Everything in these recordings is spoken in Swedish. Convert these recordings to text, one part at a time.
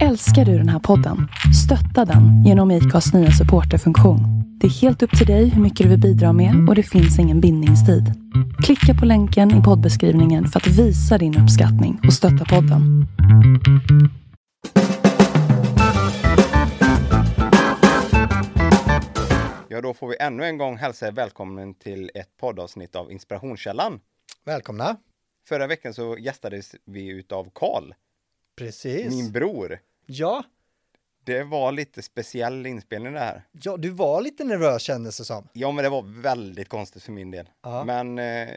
Älskar du den här podden? Stötta den genom IKAs nya supporterfunktion. Det är helt upp till dig hur mycket du vill bidra med och det finns ingen bindningstid. Klicka på länken i poddbeskrivningen för att visa din uppskattning och stötta podden. Ja, då får vi ännu en gång hälsa er välkommen till ett poddavsnitt av Inspirationskällan. Välkomna. Förra veckan så gästades vi utav Karl, Precis. min bror. Ja, Det var lite speciell inspelning det här. ja, du var lite nervös kändes det som. Ja, men det var väldigt konstigt för min del. Ja. Men eh,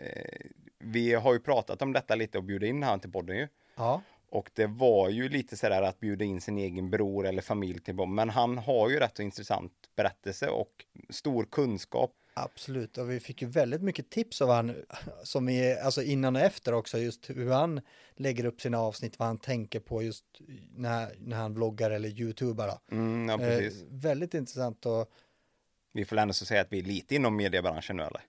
vi har ju pratat om detta lite och bjudit in han till podden ju. Ja, Och det var ju lite sådär att bjuda in sin egen bror eller familj till podden. Men han har ju rätt så intressant berättelse och stor kunskap. Absolut. Och vi fick ju väldigt mycket tips av han, som är, alltså innan och efter också, just hur han lägger upp sina avsnitt, vad han tänker på just när, när han vloggar eller youtubar. Mm, ja, precis. Eh, väldigt intressant och Vi får ändå säga att vi är lite inom mediebranschen nu eller?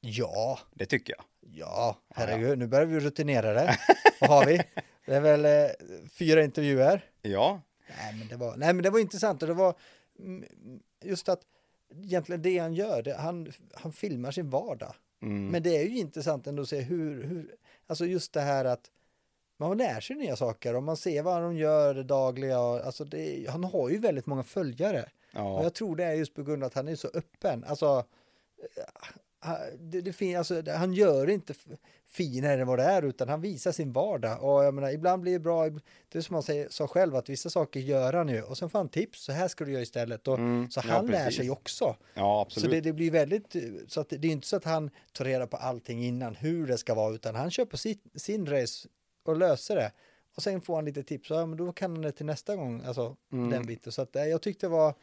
ja, Det tycker jag. ja, herregud, nu börjar vi rutinera det. Vad har vi? Det är väl eh, fyra intervjuer. Ja, Nej men, det var, nej, men det var intressant och det var just att egentligen det han gör, det, han, han filmar sin vardag. mm, Men det är ju intressant ändå att se hur, hur, alltså just det här att man lär sig nya saker och man ser vad de gör det dagliga. och- Alltså det, han har ju väldigt många följare. Och ja, jag tror det är just på grund av att han är så öppen. Alltså, eh, det, det fin, alltså, han gör inte finare än vad det är utan han visar sin vardag. Och jag menar, ibland blir det bra. Det är som han säger, sa själv att vissa saker gör han ju och sen får han tips. Så här ska du göra istället. Och, Mm, så ja, han lär precis. sig också. ja absolut. Så det, det blir väldigt, så att det, det är inte så att han tar reda på allting innan hur det ska vara utan han kör på sitt, sin race och löser det. Och sen får han lite tips och ja, men då kan han det till nästa gång, alltså Mm. den biten. Så att eh, jag tyckte det var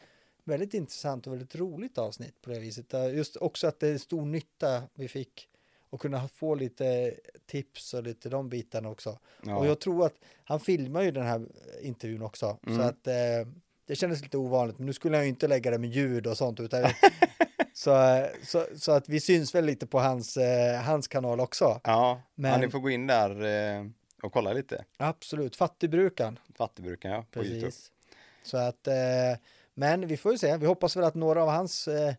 väldigt intressant och väldigt roligt avsnitt på det viset. Just också att det är stor nytta vi fick och kunna få lite tips och lite de bitarna också. ja. Och jag tror att han filmar ju den här intervjun också. Så Mm. att eh, det kändes lite ovanligt. Men nu skulle jag ju inte lägga det med ljud och sånt. Utan, så, så, så att vi syns väl lite på hans, eh, hans kanal också. ja, Men- men... ni får gå in där eh, och kolla lite. Absolut, fattigbrukaren. Fattigburken, ja, på YouTube. Precis. Så att, eh, men vi får ju se. Vi hoppas väl att några av hans eh,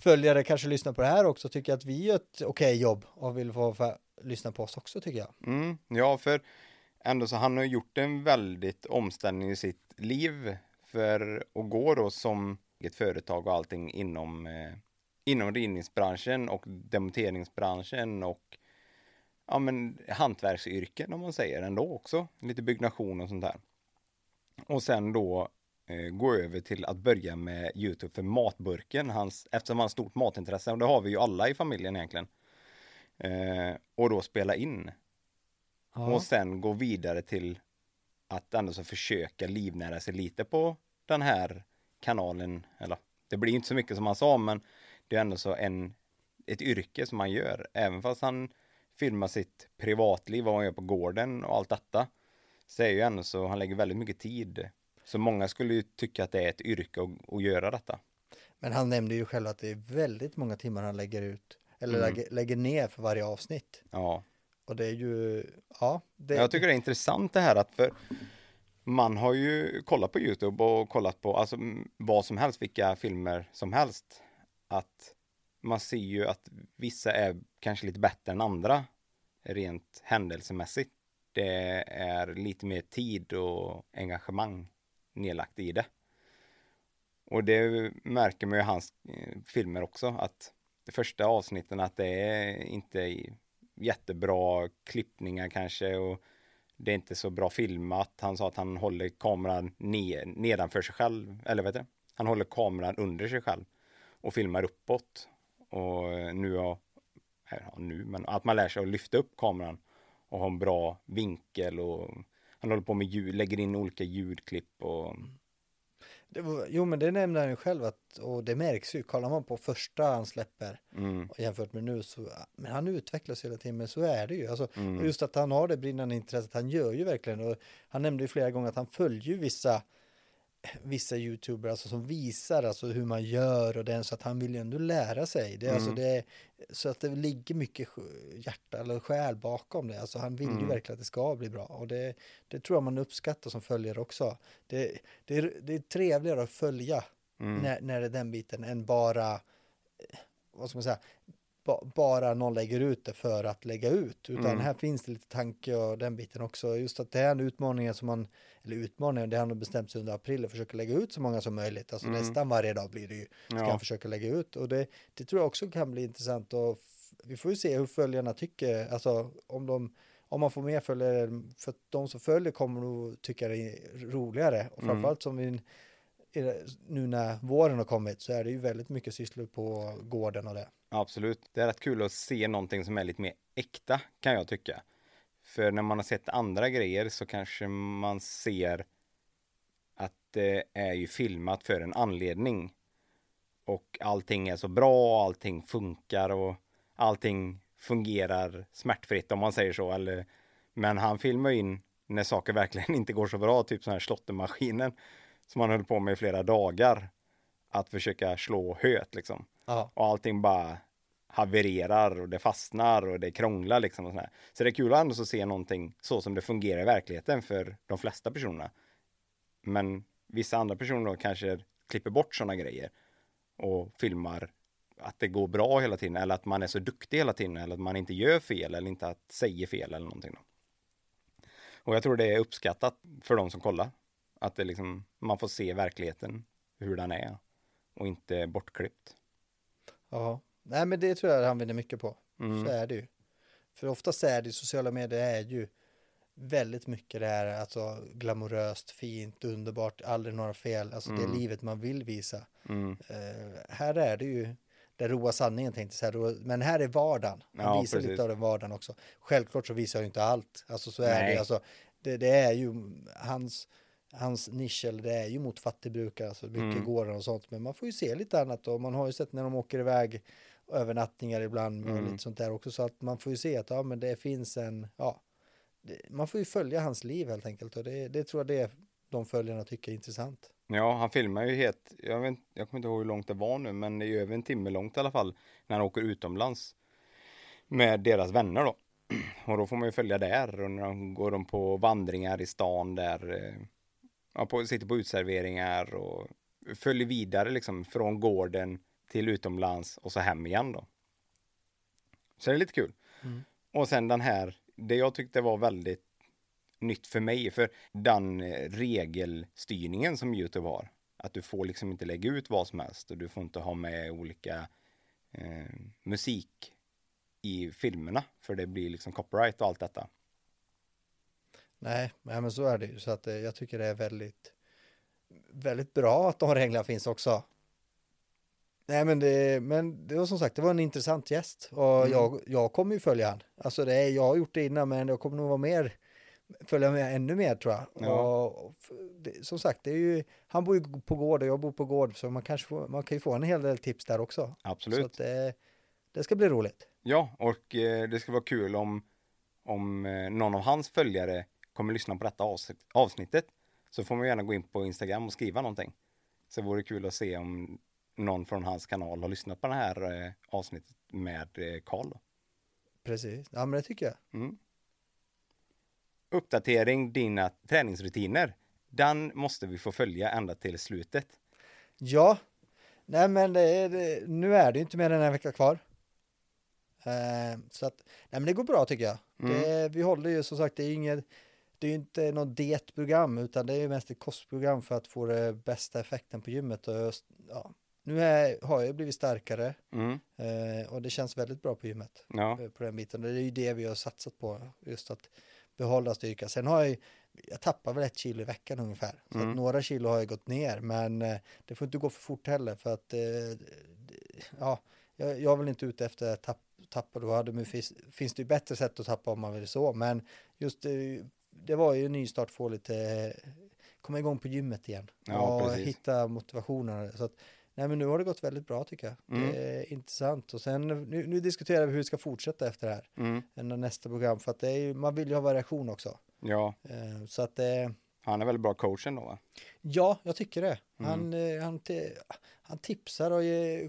följare kanske lyssnar på det här också. Tycker att vi gör ett okej jobb och vill få för, lyssna på oss också tycker jag. Mm, ja, för ändå så han har gjort en väldigt omställning i sitt liv för att gå då som ett företag och allting inom, eh, inom rivningsbranschen och demonteringsbranschen och ja, men hantverksyrken om man säger ändå också. Lite byggnation och sånt där. Och sen då gå över till att börja med Youtube för matburken, hans, eftersom han har stort matintresse och det har vi ju alla i familjen egentligen. Eh, och då spela in Ja. och sen gå vidare till att ändå så försöka livnära sig lite på den här kanalen. Eller det blir inte så mycket som han sa, men det är ändå så en, ett yrke som han gör. Även fast han filmar sitt privatliv, vad han gör på gården och allt detta. Så är ju ändå så, han lägger väldigt mycket tid. Så många skulle ju tycka att det är ett yrke att, att göra detta. Men han nämnde ju själv att det är väldigt många timmar han lägger ut. Eller Mm. lägger, lägger ner för varje avsnitt. Ja, Och det är ju, ja. Det, Jag tycker det är intressant det här att för man har ju kollat på Youtube och kollat på alltså vad som helst, vilka filmer som helst. Att man ser ju att vissa är kanske lite bättre än andra rent händelsemässigt. Det är lite mer tid och engagemang nedlagt i det. Och det märker man ju i hans eh, filmer också att de första avsnitten att det är inte jättebra klippningar kanske och det är inte så bra filmat. Han sa att han håller kameran ner, nedanför sig själv, eller vet du? Han håller kameran under sig själv och filmar uppåt. Och nu har, ja, nu, men att man lär sig att lyfta upp kameran och ha en bra vinkel och han håller på med ljud, lägger in olika ljudklipp och var, jo men det nämnde han ju själv att, och det märks ju, kollar man på första han släpper mm, jämfört med nu så, men han utvecklas hela tiden, men så är det ju. Alltså, Mm. Just att han har det brinnande intresset, han gör ju verkligen, och han nämnde ju flera gånger att han följer ju vissa vissa youtubers alltså, som visar alltså hur man gör och den så att han vill ju ändå lära sig. Det, alltså, Mm. det, så att det ligger mycket hjärta eller själ bakom det. Alltså han vill ju Mm. verkligen att det ska bli bra och det, det tror jag man uppskattar som följare också. Det, det, är, det är trevligare att följa Mm. när, när det är den biten än bara, eh, vad ska man säga, bara någon lägger ut det för att lägga ut. Utan Mm. här finns det lite tanke och den biten också. Just att det är en utmaning som man, eller utmaning, det har bestämt sig under april att försöka lägga ut så många som möjligt. Alltså Mm. nästan varje dag blir det ju, ska Ja. han försöka lägga ut. Och det, det tror jag också kan bli intressant och vi får ju se hur följarna tycker, alltså om de om man får mer följare, för att de som följer kommer nog tycka det är roligare. Och Mm. framförallt som vi nu när våren har kommit så är det ju väldigt mycket sysslor på gården och det. Absolut. Det är rätt kul att se någonting som är lite mer äkta kan jag tycka. För när man har sett andra grejer så kanske man ser att det är ju filmat för en anledning. Och allting är så bra, allting funkar och allting fungerar smärtfritt om man säger så. Eller, men han filmar in när saker verkligen inte går så bra, typ så här slottermaskinen som han höll på med i flera dagar. Att försöka slå höet liksom Ja, och allting bara havererar och det fastnar och det krånglar liksom och sådär. Så det är kul att ändå se någonting så som det fungerar i verkligheten för de flesta personerna. Men vissa andra personer då kanske klipper bort sådana grejer och filmar att det går bra hela tiden eller att man är så duktig hela tiden eller att man inte gör fel eller inte att säger fel eller någonting. Då. Och jag tror det är uppskattat för de som kollar. Att det liksom, man får se verkligheten, hur den är och inte bortklippt. ja. Nej men det tror jag han vinner mycket på. Mm. Så är det ju. För oftast är det sociala medier är ju väldigt mycket det här, alltså glamoröst, fint, underbart, aldrig några fel, alltså Mm. det livet man vill visa. Mm. Eh, här är det ju den roa sanningen tänkte jag säga, men här är vardagen. Han Ja, visar precis. lite av den vardagen också. Självklart så visar jag ju inte allt, alltså så är Nej. det alltså, det, det är ju hans, hans nisch, eller det är ju mot fattigbrukare, alltså mycket Mm. gårdar och sånt, men man får ju se lite annat och man har ju sett när de åker iväg övernattningar ibland och Mm. lite sånt där också, så att man får ju se att ja, men det finns en, ja, det, man får ju följa hans liv helt enkelt och det, det tror jag det de följarna tycker är intressant. Ja, han filmar ju helt, jag, vet, jag kommer inte ihåg hur långt det var nu, men det är ju över en timme långt i alla fall, när han åker utomlands med deras vänner då. Och då får man ju följa där och när de går de på vandringar i stan där, eh, ja, på, sitter på utserveringar och följer vidare liksom från gården till utomlands och så hem igen då. Så det är lite kul. Mm. Och sen den här, det jag tyckte var väldigt nytt för mig, för den regelstyrningen som Youtube har. Att du får liksom inte lägga ut vad som helst och du får inte ha med olika eh, musik i filmerna, för det blir liksom copyright och allt detta. Nej, nej, men så är det ju. Så att eh, jag tycker det är väldigt, väldigt bra att de reglerna finns också. Nej, men det, men det var som sagt, det var en intressant gäst och Mm. jag, jag kommer ju följa han. Alltså det är, jag har gjort det innan, men jag kommer nog vara mer, följa med ännu mer tror jag. Ja. Och, och det, som sagt, det är ju, han bor ju på gård och jag bor på gård, så man kanske får, man kan ju få en hel del tips där också. Så Absolut. att det, det ska bli roligt. Ja, och eh, det ska vara kul om, om eh, någon av hans följare kommer lyssna på detta avs- avsnittet. Så får man gärna gå in på Instagram och skriva någonting. Så vore det kul att se om någon från hans kanal har lyssnat på det här eh, avsnittet med eh, Karl. då. Precis, ja men det tycker jag. Mm. Uppdatering dina träningsrutiner. Den måste vi få följa ända till slutet. Ja, nej men det, är- det, nu är det inte mer än en vecka kvar. Eh, så att, nej men det går bra tycker jag. Mm. Det, vi håller ju som sagt, det är inget, det är ju inte något dietprogram utan det är ju mest ett kostprogram för att få det bästa effekten på gymmet. Och, ja, nu är, har jag blivit starkare Mm. eh, och det känns väldigt bra på gymmet. Ja, eh, På den biten. Det är ju det vi har satsat på, just att behålla styrka. Sen har jag jag tappar väl ett kilo i veckan ungefär. Så Mm. några kilo har jag gått ner, men eh, det får inte gå för fort heller för att ja, jag, jag väl inte ute efter att tapp, tappa. Då hade, finns, finns det ju bättre sätt att tappa om man vill så, men just det var ju en nystart få lite eh, komma igång på gymmet igen Ja, och precis. hitta motivationen. Så att, nej, men nu har det gått väldigt bra tycker jag. Mm. Det är intressant och sen nu, nu diskuterar vi hur vi ska fortsätta efter det här mm. nästa program för att det är ju, man vill ju ha variation också. ja. Eh, så att det, Han är väldigt bra coachen då va? Ja, jag tycker det. Han, eh, han, ti- han tipsar och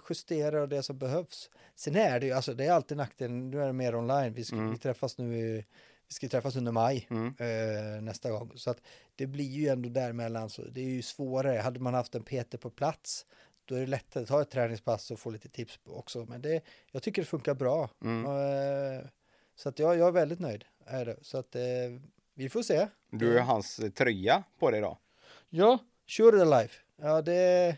justerar det som behövs. Sen är det ju, alltså det är alltid nackdelen, nu är det mer online, vi, ska, Mm. vi träffas nu i, vi ska träffas under maj Mm. eh, nästa gång. Så att det blir ju ändå däremellan, så det är ju svårare. Hade man haft en PT på plats, då är det lättare att ta ett träningspass och få lite tips också. Men det, jag tycker det funkar bra. Mm. Eh, så att jag, jag är väldigt nöjd. Är det. Så att eh, vi får se. Du har hans eh, tröja på dig idag. Ja, Sure the Life. Ja, det,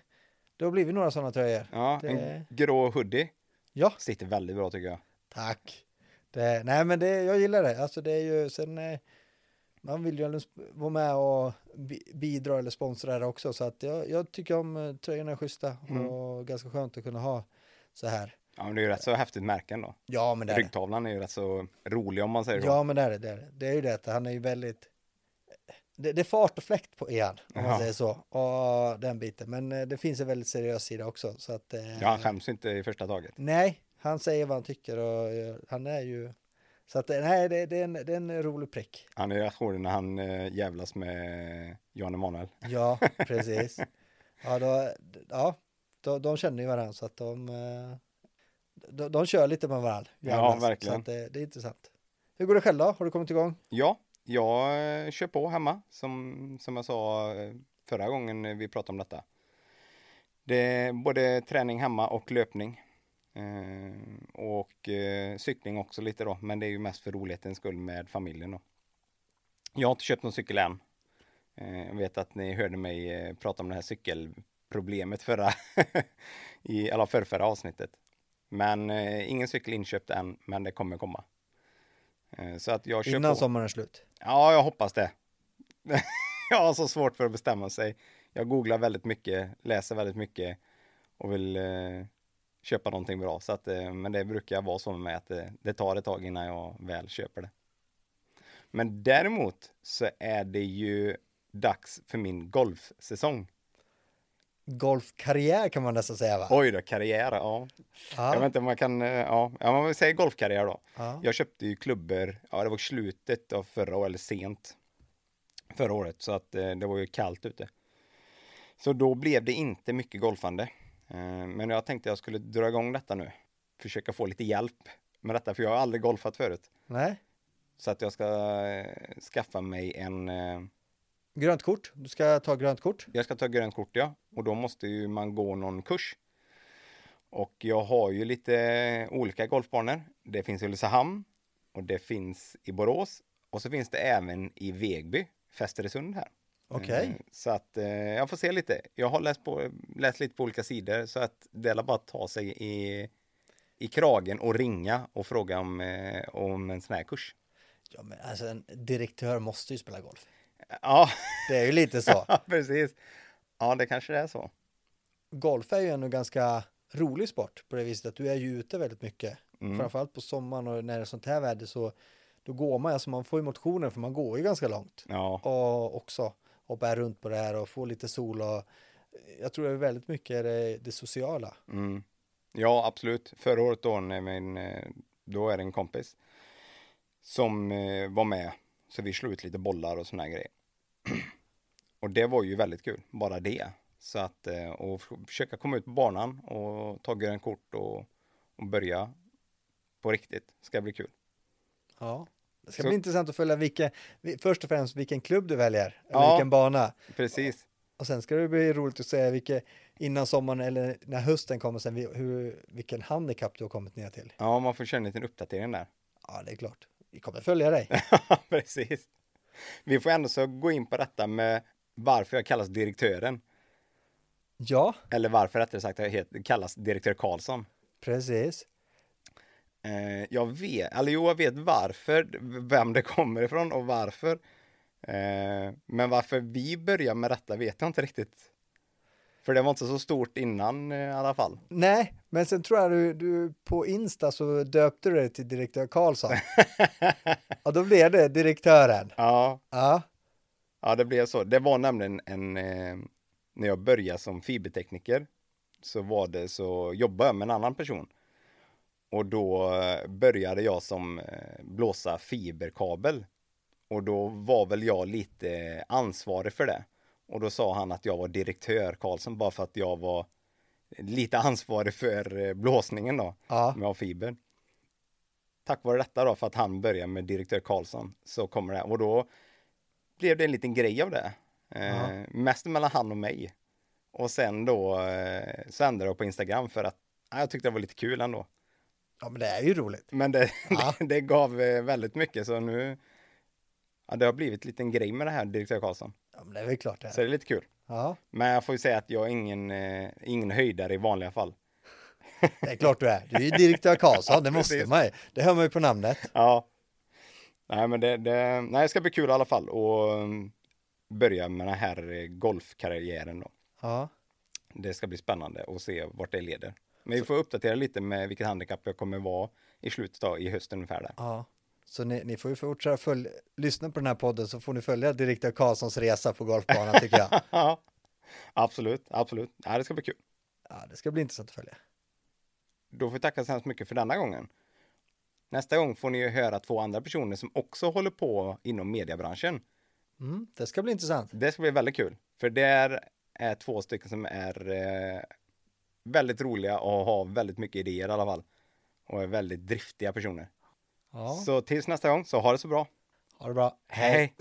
det har blivit några sådana tröjor. Ja, Det- en grå hoodie. Ja, Sitter väldigt bra tycker jag. tack. Det, nej, men det, jag gillar det. Alltså det är ju sen, eh, man vill ju sp- vara med och bi- bidra eller sponsra det också. Så att jag, jag tycker om eh, tröjorna är schyssta Mm. och ganska skönt att kunna ha så här. Ja, men det är ju rätt så häftigt märke ändå. Ja, men det. Ryggtavlan är ju rätt så rolig om man säger så. Ja, men det är det. Det är, det. är ju det att han är ju väldigt det, det är fart och fläkt på Ian, om man Ja. säger så. Och den biten. Men eh, det finns en väldigt seriös sida också. Så att, eh, Ja, han skäms inte i första taget. Nej, han säger vad han tycker och eh, han är ju... Så att eh, nej, det, det, är en, det är en rolig prick. Han är reaktionen när han äh, jävlas med Jan Emanuel. Ja, precis. Ja, då, ja de, de känner ju varandra så att de, eh, de, de kör lite med varandra. Ja, jävlas. verkligen. Så att det, det är intressant. Hur går det själv då? Har du kommit igång? Ja, jag eh, kör på hemma som, som jag sa eh, förra gången vi pratade om detta. Det är både träning hemma och löpning. Eh, och eh, cykling också lite då, men det är ju mest för rolighetens skull med familjen då. Jag har inte köpt någon cykel än. Eh, jag vet att ni hörde mig prata om det här cykelproblemet förra, i alla förra avsnittet. Men ingen cykel inköpt än, men det kommer komma. Så att jag Innan på. sommaren är slut. Ja, jag hoppas det. jag har så svårt för att bestämma sig. Jag googlar väldigt mycket, läser väldigt mycket och vill köpa någonting bra. Så att, eh, men det brukar vara så med mig att det, det tar ett tag innan jag väl köper det. Men däremot så är det ju dags för min golfsäsong. Golfkarriär kan man nästan säga va? Oj då, karriär, ja. Jag vet inte om man kan, eh, ja, man säga golfkarriär då. Ja. Jag köpte ju klubbor, ja det var slutet av förra året, eller sent förra året, så att eh, det var ju kallt ute. Så då blev det inte mycket golfande. Eh, men jag tänkte jag skulle dra igång detta nu. Försöka få lite hjälp med detta, för jag har aldrig golfat förut. Nej, Så att jag ska eh, skaffa mig en, eh, grönt kort. Du ska ta grönt kort. jag ska ta grönt kort ja, och då måste ju man gå någon kurs. Och jag har ju lite olika golfbanor. Det finns i Ulricehamn och det finns i Borås och så finns det även i Vegby, Fästeresund här. Okej. Eh, Så att eh, jag får se lite. Jag har läst, på, läst lite på olika sidor så att det är bara att ta sig i, i kragen och ringa och fråga om, eh, om en sån här kurs. Ja, men alltså en direktör måste ju spela golf. Ja, Det är ju lite så. precis. Ja, det kanske det är så. Golf är ju ändå ganska rolig sport på det viset att du är ju ute väldigt mycket. Mm. Framförallt på sommaren och när det är sånt här väder så då går man, alltså man får ju motionen för man går ju ganska långt. Ja, Och också och bär runt på det här och få lite sol och jag tror det är väldigt mycket det, det sociala. Mm. Ja, absolut. Förra året då, när min, eh, då är det en kompis som eh, var med. Så vi slog ut lite bollar och såna här grejer. och det var ju väldigt kul, bara det. Så att, eh, och försöka komma ut på banan och ta grönt kort och, och börja på riktigt. Ska bli kul. Ja. Det ska Så- bli intressant att följa vilka, vi- först och främst vilken klubb du väljer, Ja. vilken bana. Precis. Och sen ska det bli roligt att se vilka, innan sommaren eller när hösten kommer sen, hur, vilken handikapp du har kommit ner till. Ja, man får känna en liten uppdatering där. Ja, det är klart. Vi kommer följa dig. Precis. Vi får ändå så gå in på detta med varför jag kallas direktören. Ja, Eller varför rättare sagt jag heter, kallas direktör Karlsson. precis. Eh, jag vet, eller jo, jag vet varför, vem det kommer ifrån och varför. Eh, men varför vi börjar med detta vet jag inte riktigt. För det var inte så stort innan eh, i alla fall. Nej, men sen tror jag du, du på Insta så döpte du dig till direktör Karlsson. Och då blev det direktören. Ja, Ja, ja, det blev så. Det var nämligen en, eh, när jag började som fibertekniker så var det så jobbade jag med en annan person. Och då eh, började jag som eh, blåsa fiberkabel. Och då var väl jag lite ansvarig för det. Och då sa han att jag var direktör Karlsson bara för att jag var lite ansvarig för eh, blåsningen då Ja. med A-fiber. Tack vare detta då, för att han började med direktör Karlsson, så kommer det. Och då blev det en liten grej av det. Eh. Mest mellan han och mig. Och sen då eh, så ändrade jag på Instagram för att ja, jag tyckte det var lite kul ändå. Ja, men det är ju roligt. Men det, Ja. det, det gav eh, väldigt mycket så nu ja, det har blivit en liten grej med det här direktör Karlsson. Ja, men det är väl klart det Så är. det är lite kul. Ja, Men jag får ju säga att jag är ingen, eh, ingen höjdare i vanliga fall. det är klart du är. Du är ju direktör Karlsson, det måste man ju. Det hör man ju på namnet. Ja. Nej, men det, det, nej, det ska bli kul i alla fall och um, börja med den här eh, golfkarriären då. Ja, Det ska bli spännande att se vart det leder. Men vi får uppdatera lite med vilket handikapp jag kommer vara i slutet av, i höst ungefär där. ja. Så ni, ni får ju fortsätta följ, lyssna på den här podden så får ni följa direktör Karlssons resa på golfbanan tycker jag. Ja, absolut, absolut. Ja, det ska bli kul. Ja, det ska bli intressant att följa. Då får vi tacka så hemskt mycket för denna gången. Nästa gång får ni ju höra två andra personer som också håller på inom mediebranschen. Mm, det ska bli intressant. Det ska bli väldigt kul, för där är två stycken som är eh, väldigt roliga och har väldigt mycket idéer i alla fall. Och är väldigt driftiga personer. Ja, Så tills nästa gång, så ha det så bra. ha det bra. Hej!